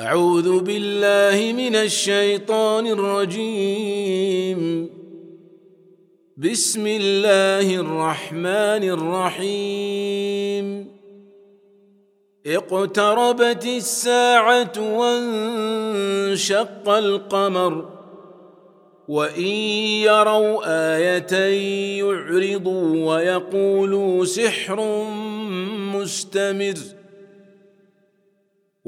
أعوذ بالله من الشيطان الرجيم. بسم الله الرحمن الرحيم. اقتربت الساعة وانشق القمر وإن يروا آية يعرضوا ويقولوا سحر مستمر.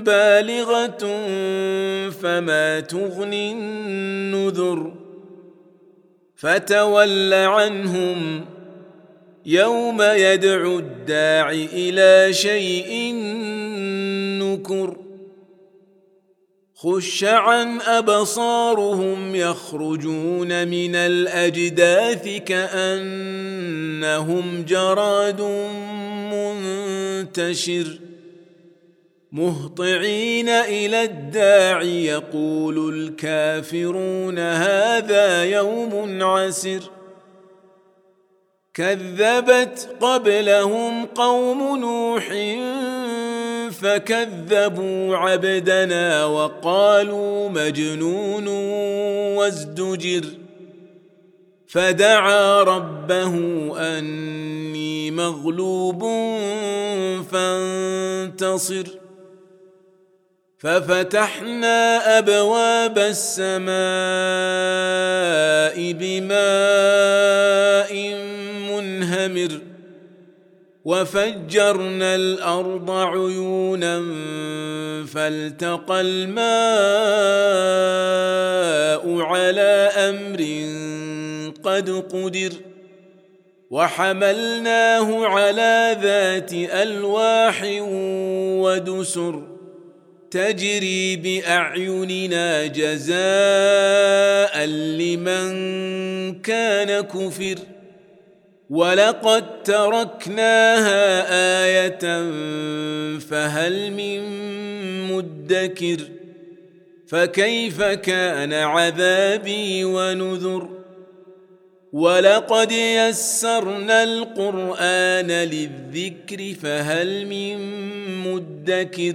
بالغة فما تغني النذر فتول عنهم يوم يدعو الداع إلى شيء نكر خش عن أبصارهم يخرجون من الأجداث كأنهم جراد منتشر مهطعين إلى الداع يقول الكافرون هذا يوم عسر. كذبت قبلهم قوم نوح فكذبوا عبدنا وقالوا مجنون وازدجر. فدعا ربه أني مغلوب فانتصر. ففتحنا أبواب السماء بماء منهمر وفجرنا الأرض عيونا فالتقى الماء على أمر قد قدر وحملناه على ذات ألواح ودسر تجري بأعيننا جزاء لمن كان كفر. ولقد تركناها إيه فهل من مدكر فكيف كان عذابي ونذر؟ ولقد يسرنا القران للذكر فهل من مدكر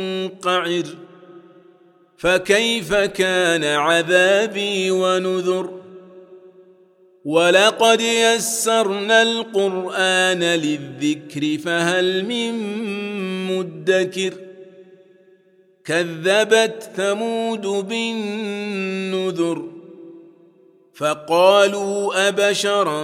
منقعر فكيف كان عذابي ونذر ولقد يسرنا القرآن للذكر فهل من مدكر كذبت ثمود بالنذر فقالوا أبشرا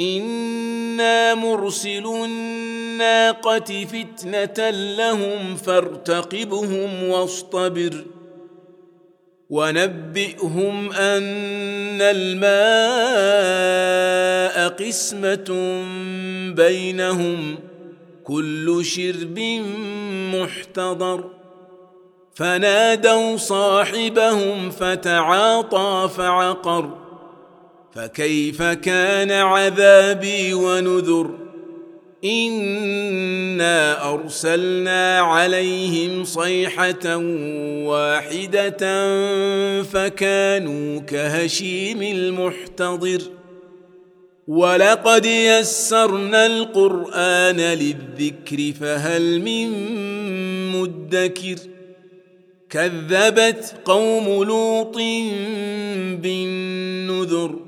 إنا مرسل الناقة فتنة لهم فارتقبهم واصطبر ونبئهم ان الماء قسمه بينهم كل شرب محتضر فنادوا صاحبهم فتعاطى فعقر فكيف كان عذابي ونذر؟ إنا أرسلنا عليهم صيحة واحدة فكانوا كهشيم المحتضر. ولقد يسرنا القرآن للذكر فهل من مدكر؟ كذبت قوم لوط بالنذر.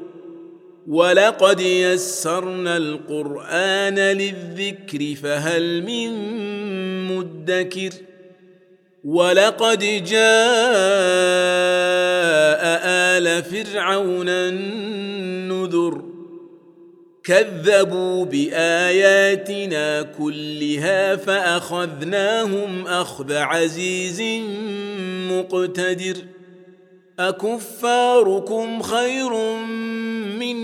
ولقد يسرنا القران للذكر فهل من مدكر ولقد جاء ال فرعون النذر كذبوا باياتنا كلها فاخذناهم اخذ عزيز مقتدر اكفاركم خير من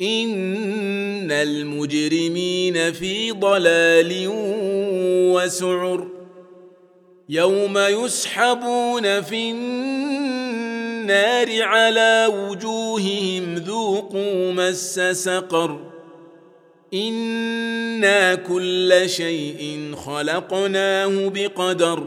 إن المجرمين في ضلال وسعر يوم يسحبون في النار على وجوههم ذوقوا مس سقر إنا كل شيء خلقناه بقدر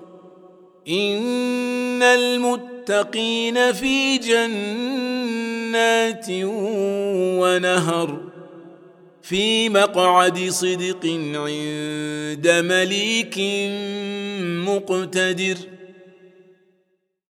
ان المتقين في جنات ونهر في مقعد صدق عند مليك مقتدر